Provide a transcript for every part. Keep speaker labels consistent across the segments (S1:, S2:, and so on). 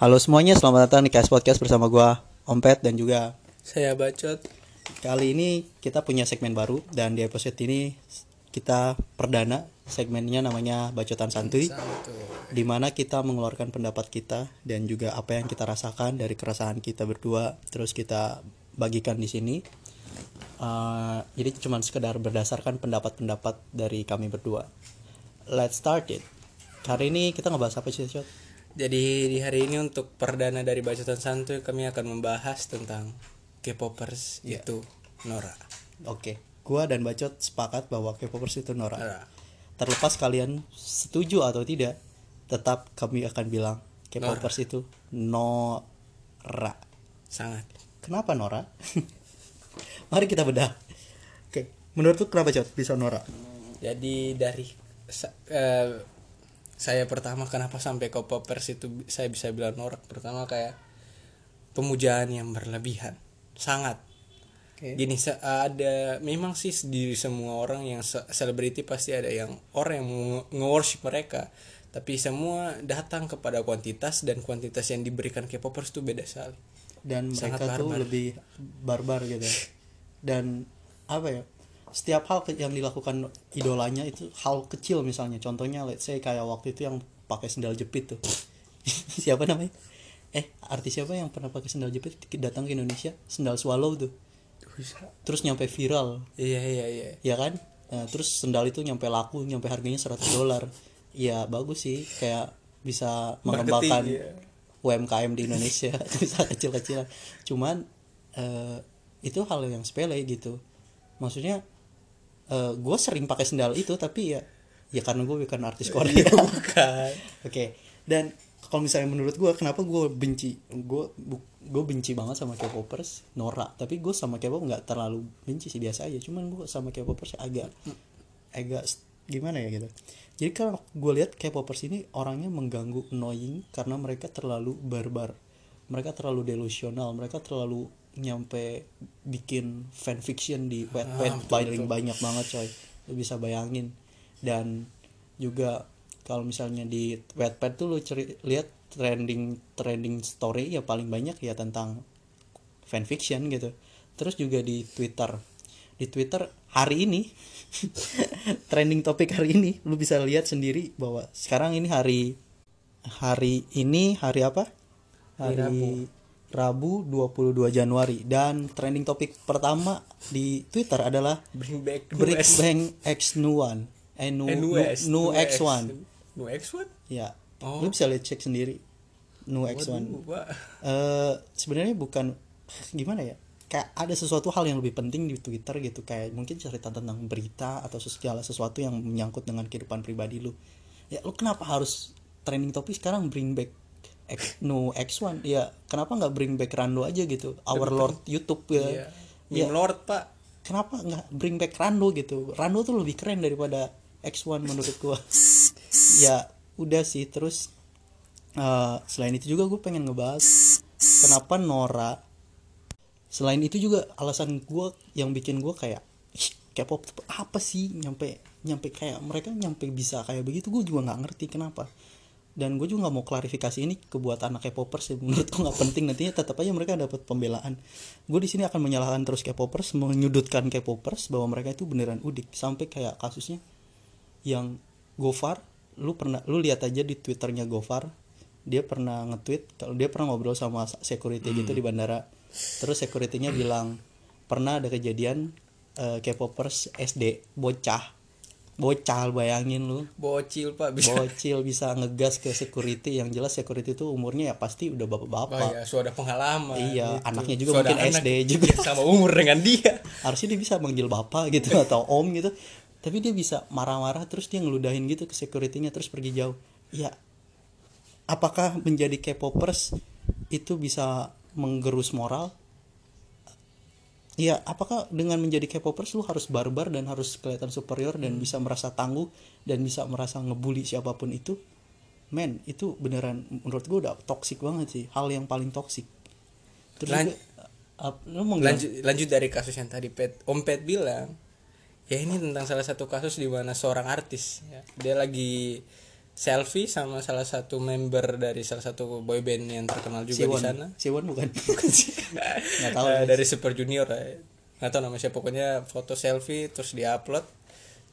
S1: Halo semuanya, selamat datang di KS Podcast bersama gua Om Pet dan juga
S2: Saya bacot.
S1: kali ini kita punya segmen baru dan di episode ini kita perdana segmennya namanya Bacotan Santuy di mana kita mengeluarkan pendapat kita dan juga apa yang kita rasakan dari keresahan kita berdua terus kita bagikan di sini. Uh, jadi cuma sekedar berdasarkan pendapat-pendapat dari kami berdua. Let's start it. Hari ini kita ngebahas apa sih, Shot?
S2: Jadi di hari ini untuk perdana dari bacotan santuy kami akan membahas tentang K-popers itu Nora.
S1: Oke, gua dan Bacot sepakat bahwa K-popers itu norak.
S2: Nora.
S1: Terlepas kalian setuju atau tidak, tetap kami akan bilang K-popers itu norak.
S2: Sangat.
S1: Kenapa norak? Mari kita bedah. Oke, menurut lu kenapa Cot bisa norak?
S2: Jadi dari eh, saya pertama kenapa sampai K-popers itu bi- saya bisa bilang norak pertama kayak pemujaan yang berlebihan. Sangat.
S1: Oke.
S2: Gini ada memang sih di semua orang yang se- selebriti pasti ada yang orang yang nge-worship mereka tapi semua datang kepada kuantitas dan kuantitas yang diberikan K-popers itu beda sekali.
S1: Dan
S2: Sangat
S1: mereka tuh
S2: barbar.
S1: lebih barbar gitu. Dan apa ya? Setiap hal yang dilakukan idolanya itu hal kecil misalnya. Contohnya let's say kayak waktu itu yang pakai sendal jepit tuh. siapa namanya? Eh, artis siapa yang pernah pakai sendal jepit datang ke Indonesia? Sendal swallow tuh. Terus nyampe viral.
S2: Iya iya iya.
S1: ya kan Nah, terus sendal itu nyampe laku nyampe harganya 100 dolar ya bagus sih kayak bisa mengembangkan
S2: iya.
S1: UMKM di Indonesia bisa kecil-kecilan cuman eh, itu hal yang sepele gitu maksudnya eh, gue sering pakai sendal itu tapi ya ya karena gue bukan artis Korea.
S2: Bukan.
S1: Oke. Dan kalau misalnya menurut gue kenapa gue benci gue gue benci banget sama K-popers? Nora. Tapi gue sama K-pop nggak terlalu benci sih biasa aja. Cuman gue sama K-popers agak agak gimana ya gitu. Jadi kalau gue lihat K-popers ini orangnya mengganggu annoying karena mereka terlalu barbar. Mereka terlalu delusional mereka terlalu nyampe bikin fanfiction di webpad paling banyak banget coy. Lu bisa bayangin. Dan juga kalau misalnya di Wattpad tuh lu ceri- lihat trending trending story ya paling banyak ya tentang fanfiction gitu. Terus juga di Twitter. Di Twitter hari ini trending topik hari ini lu bisa lihat sendiri bahwa sekarang ini hari hari ini hari apa? Hari Rabu 22 Januari dan trending topik pertama di Twitter adalah
S2: Bring back
S1: Bring. Bang X Nuan eh Nu, Nu,
S2: NUS.
S1: Nu
S2: NUS.
S1: X1
S2: NUX1?
S1: ya
S2: Oh.
S1: lu bisa lihat cek sendiri X1
S2: Waduh, Pak.
S1: eh sebenarnya bukan gimana ya kayak ada sesuatu hal yang lebih penting di Twitter gitu kayak mungkin cerita tentang berita atau segala sesuatu yang menyangkut dengan kehidupan pribadi lu ya lu kenapa harus trending topik sekarang bring back X, no X1 ya kenapa nggak bring back Rando aja gitu? Our lord YouTube ya.
S2: Iya. Meme Lord, Pak.
S1: kenapa nggak bring back Rando gitu? Rando tuh lebih keren daripada X1 menurut gua. Ya udah sih terus eh, selain itu juga gue pengen ngebahas kenapa Nora selain itu juga alasan gua yang bikin gua kayak "Ih, K-pop apa sih? Nyampe nyampe kayak mereka nyampe bisa kayak begitu gue juga nggak ngerti kenapa dan gue juga nggak mau klarifikasi ini ke buat anak K-popers ya menurut gue nggak penting. Nantinya tetap aja mereka dapat pembelaan. Gue di sini akan menyalahkan terus K-popers menyudutkan K-popers bahwa mereka itu beneran udik. Sampai kayak kasusnya yang Gofar lu pernah lu lihat aja di twitternya Gofar. Dia pernah nge-tweet kalau dia pernah ngobrol sama security gitu di bandara. Terus securitynya bilang pernah ada kejadian eh, K-popers SD bocah bocah bayangin lu
S2: Bocil, Pak. Bisa.
S1: bocil bisa ngegas ke security yang jelas security itu umurnya ya pasti udah
S2: Oh
S1: bapak-bapak
S2: ya, sudah pengalaman.
S1: Iya,
S2: gitu.
S1: anaknya juga
S2: Sudah
S1: mungkin
S2: anak
S1: SD juga.
S2: yang sama umur dengan dia.
S1: harusnya dia bisa manggil bapak gitu atau om gitu tapi dia bisa marah-marah terus dia ngeludahin gitu ke securitynya terus pergi jauh ya apakah menjadi K-popers itu bisa menggerus moral Iya, apakah dengan menjadi K-popers lu harus barbar dan harus kelihatan superior dan bisa merasa tangguh dan bisa merasa ngebully siapa pun itu? Men, itu beneran menurut gue udah toksik banget sih, hal yang paling toksik. Terus
S2: Lan-
S1: juga, ap- lu mau
S2: Lanjut lanjut dari kasus yang tadi Pet Om Pet bilang, ya ini tentang salah satu kasus di mana seorang artis ya, dia lagi selfie sama salah satu member dari salah satu boyband yang terkenal juga di
S1: Siwon.
S2: sana.
S1: Siwon bukan? Nggak tahu
S2: Eh, dari Super Junior ya. nggak tahu nama siapa. Pokoknya foto selfie terus diupload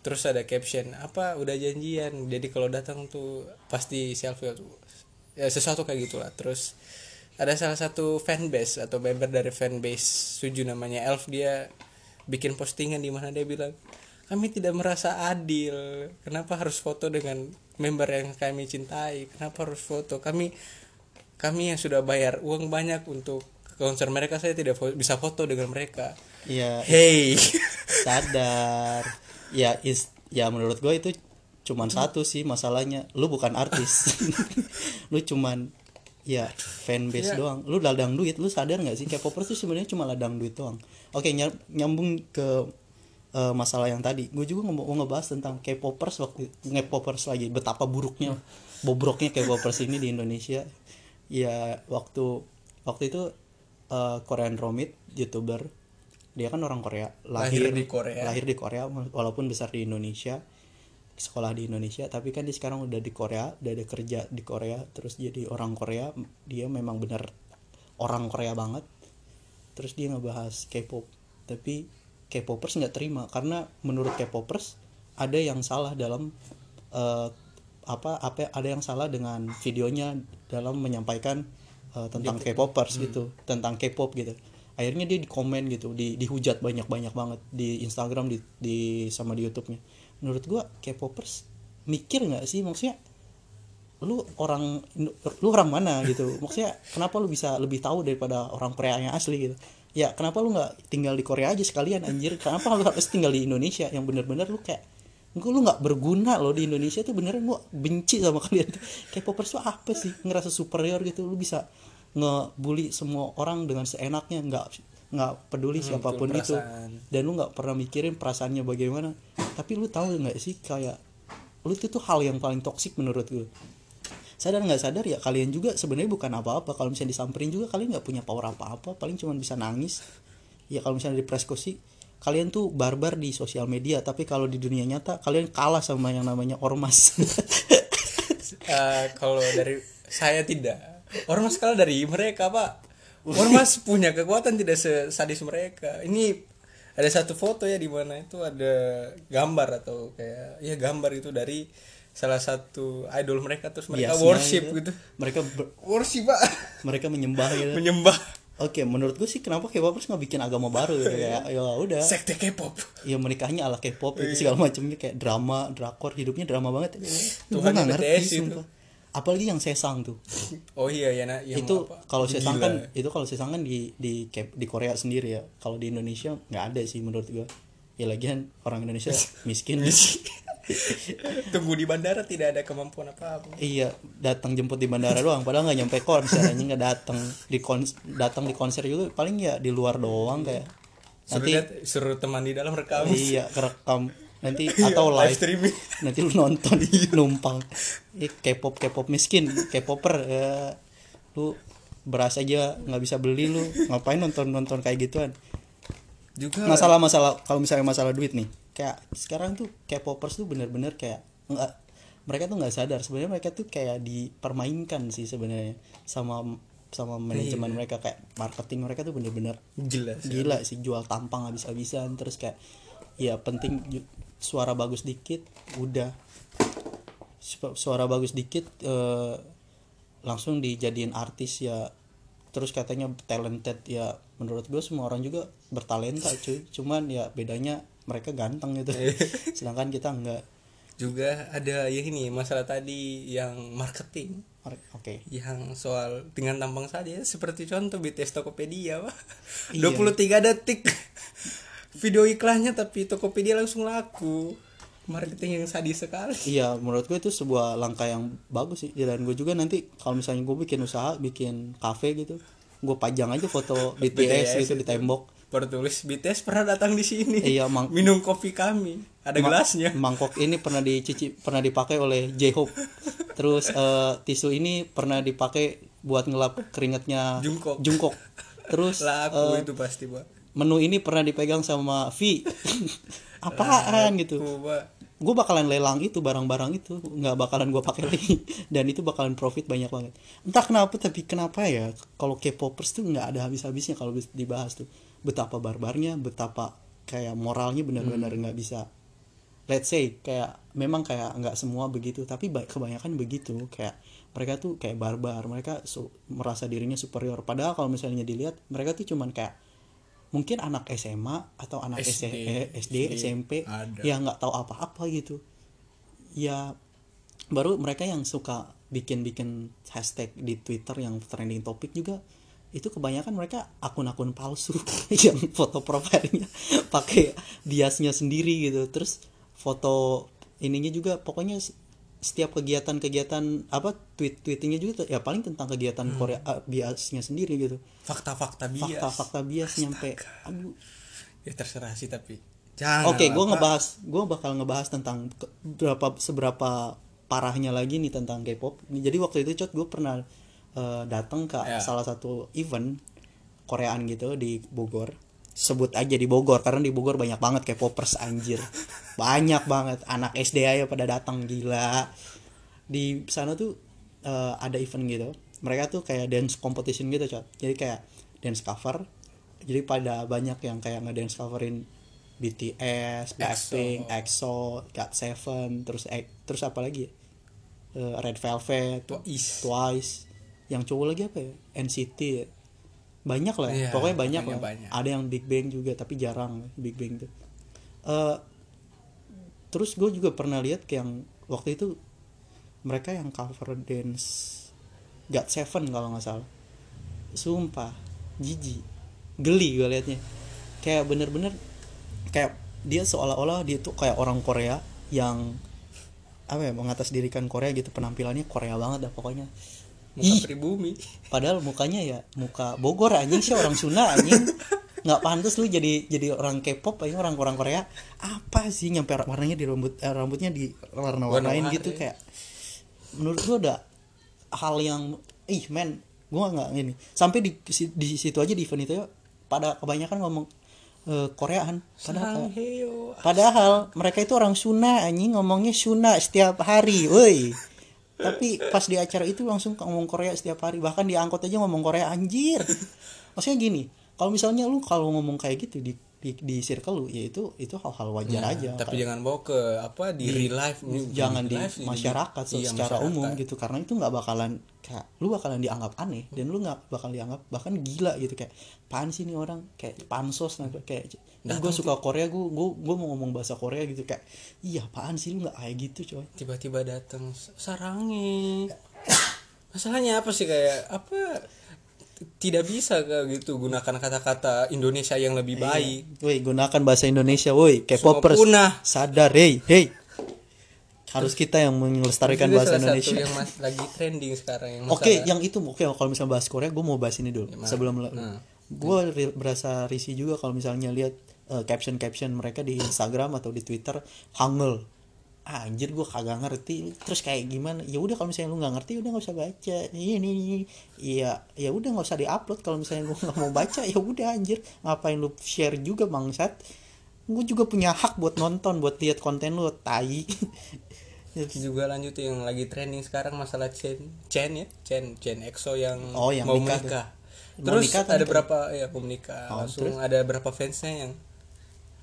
S2: terus ada caption apa? Udah janjian? Jadi kalau datang tuh pasti selfie tuh ya sesuatu kayak gitulah. Terus ada salah satu fanbase atau member dari fanbase Suju namanya Elf dia bikin postingan di mana dia bilang kami tidak merasa adil. Kenapa harus foto dengan member yang kami cintai. Kenapa harus foto? Kami kami yang sudah bayar uang banyak untuk konser mereka saya tidak fo- bisa foto dengan mereka.
S1: Iya
S2: hey.
S1: sadar. Ya is ya menurut gue itu cuman satu sih masalahnya. Lu bukan artis. Lu cuman ya fanbase
S2: Iya.
S1: doang. Lu ladang duit lu sadar nggak sih? K-popers tuh sebenarnya cuma ladang duit doang. Oke ny- nyambung ke eh, masalah yang tadi. Gue juga mau ngebahas tentang K-popers waktu K-popers lagi betapa buruknya bobroknya K-popers ini di Indonesia. Ya waktu waktu itu eh, Korean Romit youtuber dia kan orang Korea
S2: Lahir di Korea.
S1: lahir di Korea walaupun besar di Indonesia sekolah di Indonesia tapi kan dia sekarang udah di Korea udah ada kerja di Korea terus jadi orang Korea dia memang benar orang Korea banget. Terus dia ngebahas K-pop tapi K-popers nggak terima. Karena menurut K-popers ada yang salah dalam eh, apa apa ada yang salah dengan videonya dalam menyampaikan eh, tentang K-popers gitu tentang K-pop gitu. Akhirnya dia di komen gitu di dihujat banyak banyak banget di Instagram di, di sama di YouTube-nya. Menurut gua K-popers mikir nggak sih? Maksudnya lu orang lu orang mana gitu? Maksudnya kenapa lu bisa lebih tahu daripada orang Korea yang asli gitu ya kenapa lu nggak tinggal di Korea aja sekalian anjir? Kenapa lu harus tinggal di Indonesia? Yang bener-bener lu kayak Gue lu nggak berguna loh di Indonesia tuh beneran gua benci sama kalian. K-popers tuh apa sih? Ngerasa superior gitu. Lu bisa ngebully semua orang dengan seenaknya nggak nggak peduli siapa pun itu.
S2: perasaan.
S1: dan lu nggak pernah mikirin perasaannya bagaimana. Tapi lu tahu nggak sih kayak lu itu tuh hal yang paling toksik menurut gue sadar nggak sadar ya kalian juga sebenarnya bukan apa-apa. Kalau misalnya disamperin juga kalian nggak punya power apa-apa. Paling cuma bisa nangis. Ya kalau misalnya dipersekusi kalian tuh barbar di sosial media. Tapi kalau di dunia nyata kalian kalah sama yang namanya ormas.
S2: Eh, kalau dari saya tidak. Ormas kalah dari mereka pak. Ormas punya kekuatan tidak sesadis mereka. Ini ada satu foto ya di mana itu ada gambar atau kayak ya gambar itu dari salah satu idol mereka terus mereka
S1: Hiasnya
S2: worship
S1: gitu.
S2: gitu.
S1: mereka ber-
S2: worship pak.
S1: mereka menyembah gitu.
S2: Menyembah.
S1: Oke menurut gue sih kenapa K-popers nggak bikin agama baru gitu kayak ya udah.
S2: Sekte K-pop.
S1: Ya menikahnya ala K-pop
S2: Iya.
S1: itu segala macamnya kayak drama drakor hidupnya drama banget. Gue
S2: Tuhannya
S1: nggak ngerti sumpah. apalagi yang sesang tuh.
S2: Oh iya ya nah, yang
S1: itu kalau sesang kan itu kalau sesang kan di di di Korea sendiri ya. Kalau di Indonesia nggak ada sih menurut gua. Ya lagian orang Indonesia miskin
S2: tunggu di bandara tidak ada kemampuan apa apa
S1: iya datang jemput di bandara doang. Padahal nggak nyampe konser aja nggak datang di kons datang di konser juga paling ya di luar doang kayak.
S2: Suruh,
S1: nanti
S2: lihat- suruh teman di dalam rekam.
S1: Iya kerekam nanti atau
S2: live
S1: live.
S2: streaming.
S1: Nanti lu nonton numpang. Ih, K-pop K-pop miskin K-popper ya. Lu beras aja nggak bisa beli lu. Ngapain nonton nonton kayak gituan?
S2: Juga
S1: masalah masalah kalau misalnya masalah duit nih kayak sekarang tuh K-popers tuh bener-bener kayak nggak mereka tuh nggak sadar. Sebenarnya mereka tuh kayak dipermainkan sih sebenarnya sama sama manajemen mereka. Kayak marketing mereka tuh bener-bener
S2: jelas
S1: gila sih. Jual tampang habis-habisan terus kayak ya penting suara bagus dikit udah. Su- suara bagus dikit eh, langsung dijadiin artis ya. Terus katanya talented ya. Menurut gue semua orang juga bertalenta cuy. Cuman ya bedanya mereka ganteng gitu sedangkan kita enggak
S2: juga ada ya ini masalah tadi yang marketing
S1: oke
S2: yang soal dengan tampang saja seperti contoh BTS Tokopedia Pak.
S1: Iya.
S2: 23 detik video iklannya tapi Tokopedia langsung laku marketing yang sadis sekali
S1: Iya, menurut gue itu sebuah langkah yang bagus sih. Dan gue juga nanti kalau misalnya gue bikin usaha, bikin kafe gitu, gue pajang aja foto BTS,
S2: BTS
S1: gitu di
S2: itu.
S1: tembok.
S2: Baru tulis BTS pernah datang di sini
S1: Iya, mang-
S2: minum kopi kami ada
S1: Ma-
S2: gelasnya
S1: Mangkok ini pernah dicuci, pernah dipakai oleh J-Hope. Terus eh, tisu ini pernah dipakai buat ngelap keringatnya
S2: Jungkook.
S1: Jungkook. Terus
S2: laku
S1: eh,
S2: itu pasti Pak
S1: menu ini pernah dipegang sama V. Apaan gitu.
S2: Laku, Pak.
S1: gue bakalan lelang itu barang-barang itu nggak bakalan gue pakai lagi dan itu bakalan profit banyak banget entah kenapa tapi kenapa ya kalau K-popers tuh nggak ada habis-habisnya kalau dibahas tuh betapa barbarnya betapa kayak moralnya benar-benar nggak bisa let's say kayak memang kayak nggak semua begitu tapi ba- kebanyakan begitu. Kayak mereka tuh kayak barbar mereka su- merasa dirinya superior. Padahal kalau misalnya dilihat mereka tuh cuman kayak mungkin anak SMA atau anak SD,
S2: SD,
S1: SD, SMP
S2: ada.
S1: yang nggak tahu apa-apa gitu. Ya baru mereka yang suka bikin-bikin hashtag di Twitter yang trending topik juga itu kebanyakan mereka akun-akun palsu yang foto profilnya pakai biasnya sendiri gitu. Terus foto ininya juga pokoknya setiap kegiatan-kegiatan apa tweet tweetingnya juga ya paling tentang kegiatan Korea ah, biasnya sendiri gitu.
S2: Fakta-fakta bias.
S1: Fakta-fakta bias nyampe aduh.
S2: Ya terserah sih tapi jangan
S1: Oke, gue
S2: lah, Pak.
S1: ngebahas, gue bakal ngebahas tentang berapa seberapa parahnya lagi nih tentang K-pop. Jadi waktu itu cot gue pernah eh, datang ke
S2: Ya.
S1: salah satu event Koreaan gitu di Bogor. Sebut aja di Bogor karena di Bogor banyak banget K-popers anjir. banyak banget anak SD aja pada datang gila. Di sana tuh eh, ada event gitu. Mereka tuh kayak dance competition gitu, cot. Jadi kayak dance cover. Jadi pada banyak yang kayak nge-dance coverin BTS, Blackpink, EXO, GOT7, terus X- terus apa lagi? ya? Eh, Red Velvet,
S2: Twice.
S1: Twice. Yang cowok lagi apa ya? NCT ya. Banyak lah,
S2: Iya,
S1: pokoknya banyak lah.
S2: banyak.
S1: Ada yang Big Bang juga, tapi jarang Big Bang tuh. Eh, terus gue juga pernah lihat kayak yang waktu itu mereka yang cover dance GOT7 kalau nggak salah. Sumpah, jijik, geli gue liatnya. Kayak bener-bener kayak dia seolah-olah dia tuh kayak orang Korea yang apa ya mengatasdirikan Korea gitu penampilannya Korea banget dah pokoknya
S2: muka
S1: Ih.
S2: pribumi.
S1: Padahal mukanya ya muka Bogor anjing sih orang Sunda anjing. Nggak pantas lu jadi jadi orang K-pop aja orang orang Korea. Apa sih nyampe warnanya di rambut eh, rambutnya di warna-warnain gitu kayak menurut gua udah hal yang ih men gua nggak ini. Sampai di di situ aja di event itu ya pada kebanyakan ngomong eh, Koreaan. Padahal Padahal mereka itu orang Sunda anjing ngomongnya Sunda setiap hari, woi. Tapi pas di acara itu langsung ngomong Korea setiap hari, bahkan di angkot aja ngomong Korea anjir. Maksudnya gini, kalau misalnya lu kalau ngomong kayak gitu di di, di circle lu, ya itu itu hal-hal wajar aja.
S2: Iya, tapi
S1: Kayak-
S2: jangan bawa ke apa di, real life
S1: jangan di
S2: life,
S1: masyarakat
S2: iya,
S1: secara
S2: masyarakat.
S1: umum gitu. Karena itu nggak bakalan kayak lu bakalan dianggap aneh dan lu nggak bakal dianggap bahkan gila gitu. Kayak pan sih nih orang? Kayak pansos nah kayak gue suka Korea gue gue gue mau ngomong bahasa Korea gitu. Kayak iya apaan sih lu nggak kayak gitu coy.
S2: Tiba-tiba datang sarangi masalahnya apa sih kayak apa tidak bisa kayak gitu gunakan kata-kata Indonesia yang lebih baik.
S1: Woi gunakan bahasa Indonesia woi K-popers. Sadar hey hey harus kita yang melestarikan bahasa
S2: salah
S1: Indonesia.
S2: satu yang mas- lagi trending sekarang yang
S1: Oke,
S2: masalah-
S1: yang itu oke kalau misalnya bahas Korea, gue mau bahas ini dulu sebelum
S2: Nah.
S1: gue berasa risih juga kalau misalnya lihat caption caption mereka di Instagram atau di Twitter hangul. Ah, anjir gue kagak ngerti. Terus kayak gimana? Ya udah kalau misalnya lu nggak ngerti udah nggak usah baca. Ini ini iya ya udah nggak usah diupload kalau misalnya gue nggak mau baca. Ya udah anjir. Ngapain lu share juga bangsat? Gue juga punya hak buat nonton buat lihat konten lu tai.
S2: Juga lanjut yang lagi trending sekarang masalah Chen Chen ya? Chen Chen EXO yang,
S1: Oh, yang
S2: mau
S1: nikah
S2: menikah.
S1: Mau
S2: terus
S1: nikah
S2: ada berapa ya mau menikah.
S1: Oh,
S2: langsung ada berapa fansnya yang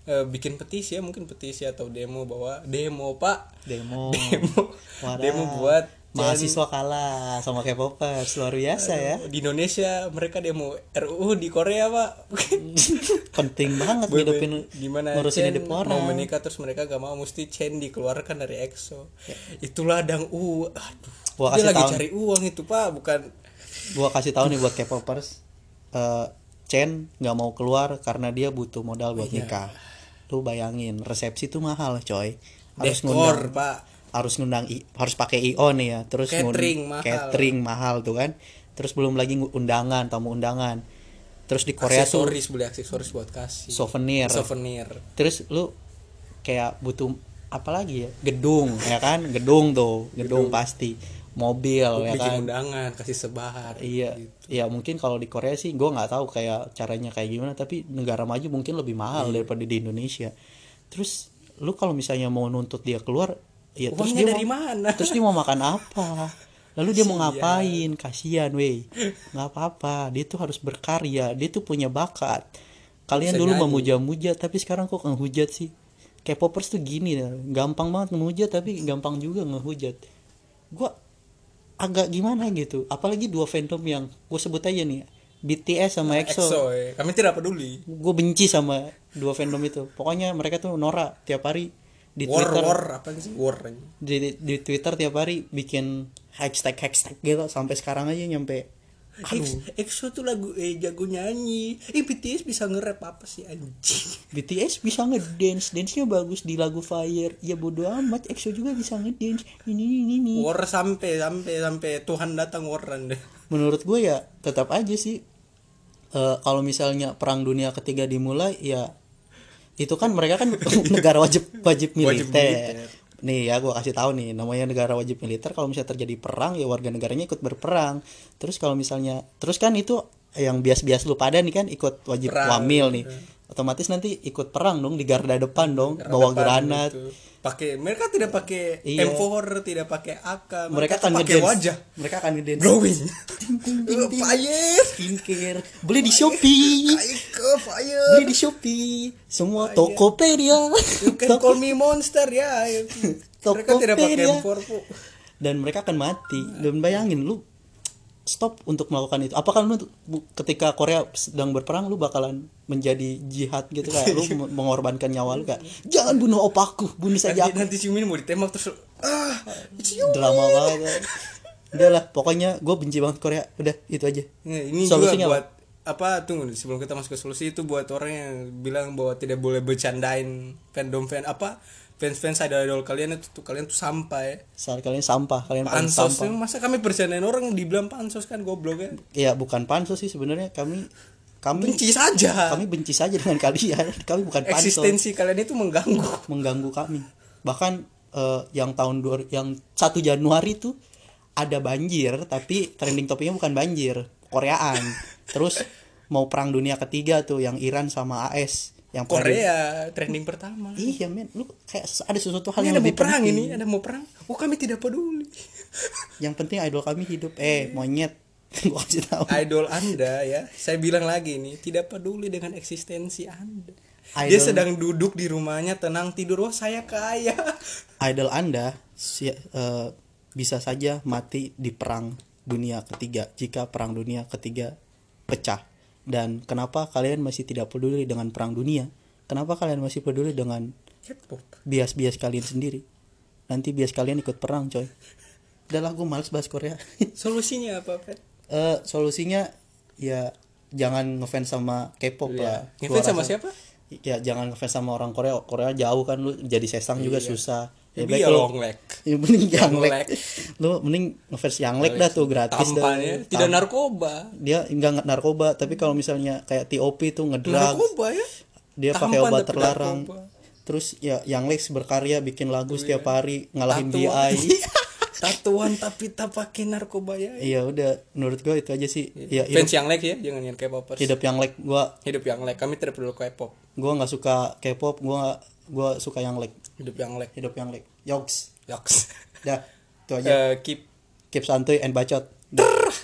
S2: eh, bikin petisi ya mungkin petisi atau demo bahwa demo pak.
S1: Demo.
S2: Demo.
S1: Wadah.
S2: demo buat
S1: mahasiswa kalah sama K-popers luar biasa ya.
S2: di Indonesia mereka demo RUU di Korea pak.
S1: Penting banget
S2: Boy,
S1: ngidupin
S2: gimana
S1: ngurusin hidup
S2: mau
S1: orang
S2: menikah terus mereka gak mau mesti Chen dikeluarkan dari EXO. Itulah dang u. Aduh.
S1: Gua
S2: dia lagi cari uang itu pak bukan.
S1: Gua kasih tahu nih buat K-popers eh Chen nggak mau keluar karena dia butuh modal buat
S2: Iya.
S1: nikah lu bayangin resepsi tuh mahal coy. Harus
S2: dekor
S1: ngundang
S2: pak.
S1: harus ngundang I- harus pakai IO nih ya terus
S2: Catering mahal.
S1: catering mahal tuh kan. Terus belum lagi undangan tamu undangan. Terus di Korea tuh
S2: aksesoris beli aksesoris buat kasih.
S1: Souvenir.
S2: Souvenir.
S1: Terus lu kayak butuh apa lagi ya? Gedung ya kan? Gedung tuh gedung, pasti. Mobil ya
S2: bikin
S1: kan?
S2: undangan kasih sebar
S1: iya
S2: gitu.
S1: ya mungkin kalau di Korea sih gue nggak tahu kayak caranya kayak gimana tapi negara maju mungkin lebih mahal
S2: Iya.
S1: daripada di Indonesia. Terus lu kalau misalnya mau nuntut dia keluar ya terus dia
S2: dari
S1: mau,
S2: mana?
S1: terus dia mau makan apa? Lalu dia mau ngapain? Kasihan weh. Nggak apa-apa. Dia tuh harus berkarya. Dia tuh punya bakat. Kalian
S2: Bisa
S1: dulu memuja-muja tapi sekarang kok ngehujat sih K-popers tuh gini ya gampang banget ngehujat tapi gampang juga ngehujat gua agak gimana gitu apalagi dua fandom yang gue sebut aja nih BTS sama EXO,
S2: EXO ya. Kami tidak peduli.
S1: gue benci sama dua fandom itu pokoknya mereka tuh Nora tiap hari di
S2: War
S1: Twitter
S2: war apa sih? War.
S1: di, di Twitter tiap hari bikin hashtag hashtag gitu sampai sekarang aja nyampe
S2: Ex- EXO tuh lagu eh jago nyanyi. Eh BTS bisa nge-rap apa sih anjing?
S1: BTS bisa ngedance dance nya bagus di lagu Fire ya bodo amat EXO juga bisa ngedance ini ini ini
S2: War sampai sampai sampai Tuhan datang waran deh.
S1: menurut gue ya tetap aja sih eh, kalau misalnya perang dunia ketiga dimulai ya itu kan mereka kan negara wajib wajib militer.
S2: militer.
S1: Nih ya gue kasih tahu nih namanya negara wajib militer kalau misalnya terjadi perang ya warga negaranya ikut berperang. Terus kalau misalnya terus kan itu yang bias-bias lu pada nih kan ikut wajib
S2: Perang,
S1: wamil nih. Otomatis nanti ikut perang dong di garda depan dong bawa
S2: Depan
S1: granat.
S2: gitu. Pakai mereka tidak pakai
S1: Iya.
S2: M4, tidak pakai AK,
S1: mereka akan
S2: pakai wajah.
S1: mereka akan ngedance ting.
S2: Fire.
S1: skincare beli di Shopee
S2: fire.
S1: beli di Shopee semua Tokopedia
S2: You can call me monster ya. Mereka tidak pakai
S1: Tokopedia.
S2: M4, Bu.
S1: dan mereka akan mati dan bayangin lu stop untuk melakukan itu? Apakah lu ketika Korea sedang berperang lu bakalan menjadi jihad gitu kayak lu mengorbankan nyawa lu kayak jangan bunuh opaku bunuh saja
S2: Nanti,
S1: aku.
S2: nanti si Min mau ditembak terus ah,
S1: drama banget. Udah lah pokoknya gue benci banget Korea. Udah itu aja.
S2: Nah, ini
S1: Solusinya
S2: juga buat apa tunggu sebelum kita masuk ke solusi itu buat orang yang bilang bahwa tidak boleh bercandain fandom fan apa fans fans idol idol kalian itu tuh kalian tuh sampah ya.
S1: Saat kalian sampah kalian
S2: pansos
S1: sampah.
S2: masa kami bercandain orang dibilang pansos kan goblok ya?
S1: Ya bukan pansos sih sebenarnya. Kami kami
S2: benci saja.
S1: kami benci saja dengan kalian. Kami bukan pansos.
S2: Eksistensi kalian itu mengganggu.
S1: Mengganggu kami. Bahkan eh, yang tahun dua yang 1 Januari tuh ada banjir tapi trending topiknya bukan banjir Koreaan. Terus mau perang dunia ketiga tuh yang Iran sama AS yang
S2: Korea trending pertama.
S1: Iya men. Lu kayak ada sesuatu hal
S2: ini
S1: yang
S2: ada mau
S1: lebih
S2: perang
S1: penting.
S2: ini ada mau perang. Oh kami tidak peduli.
S1: Yang penting idol kami hidup. Eh monyet. Gua kasih tahu.
S2: Idol anda ya. Saya bilang lagi nih tidak peduli dengan eksistensi anda. Dia
S1: Idol-
S2: sedang duduk di rumahnya tenang tidur. Wah saya kaya.
S1: Idol anda si- eh, bisa saja mati di perang dunia ketiga. Jika perang dunia ketiga pecah dan kenapa kalian masih tidak peduli dengan perang dunia? Kenapa kalian masih peduli dengan bias-bias kalian sendiri? Nanti bias kalian ikut perang coy. Udahlah gue males bahas Korea.
S2: Solusinya apa Pet?
S1: Eh, solusinya ya jangan ngefans sama K-pop lah. Gua
S2: Iya. Ngefans sama siapa?
S1: ya jangan ngefans sama orang Korea. Korea jauh kan lu jadi sesang juga susah.
S2: Ya,
S1: baik
S2: ya long leg.
S1: Ya mending Yanglek.
S2: Yanglek.
S1: Lu mending ngefans Yanglek dah tuh gratis dah.
S2: Tidak narkoba.
S1: Dia enggak narkoba, tapi kalau misalnya kayak TOP tuh ngedrug,
S2: Narkoba ya.
S1: dia pakai obat terlarang.
S2: narkoba.
S1: Terus ya Yanglek berkarya bikin lagu setiap hari ngalahin
S2: Tatuan.
S1: BI.
S2: Tatuan tapi tak pakai narkoba ya.
S1: Iya udah menurut gua itu aja sih. Ya
S2: Fans
S1: hidup,
S2: yang leg ya, jangan yang K-popers.
S1: hidup Yanglek gua
S2: Hidup yang leg. Kami tidak perlu K-pop.
S1: gua nggak suka K-pop, gua gua suka Yanglek.
S2: Hidup yang leg.
S1: Hidup Yanglek. Yoks.
S2: Yoks.
S1: Dah, itu aja.
S2: Eh, keep
S1: Keep santuy and bacot. Dah.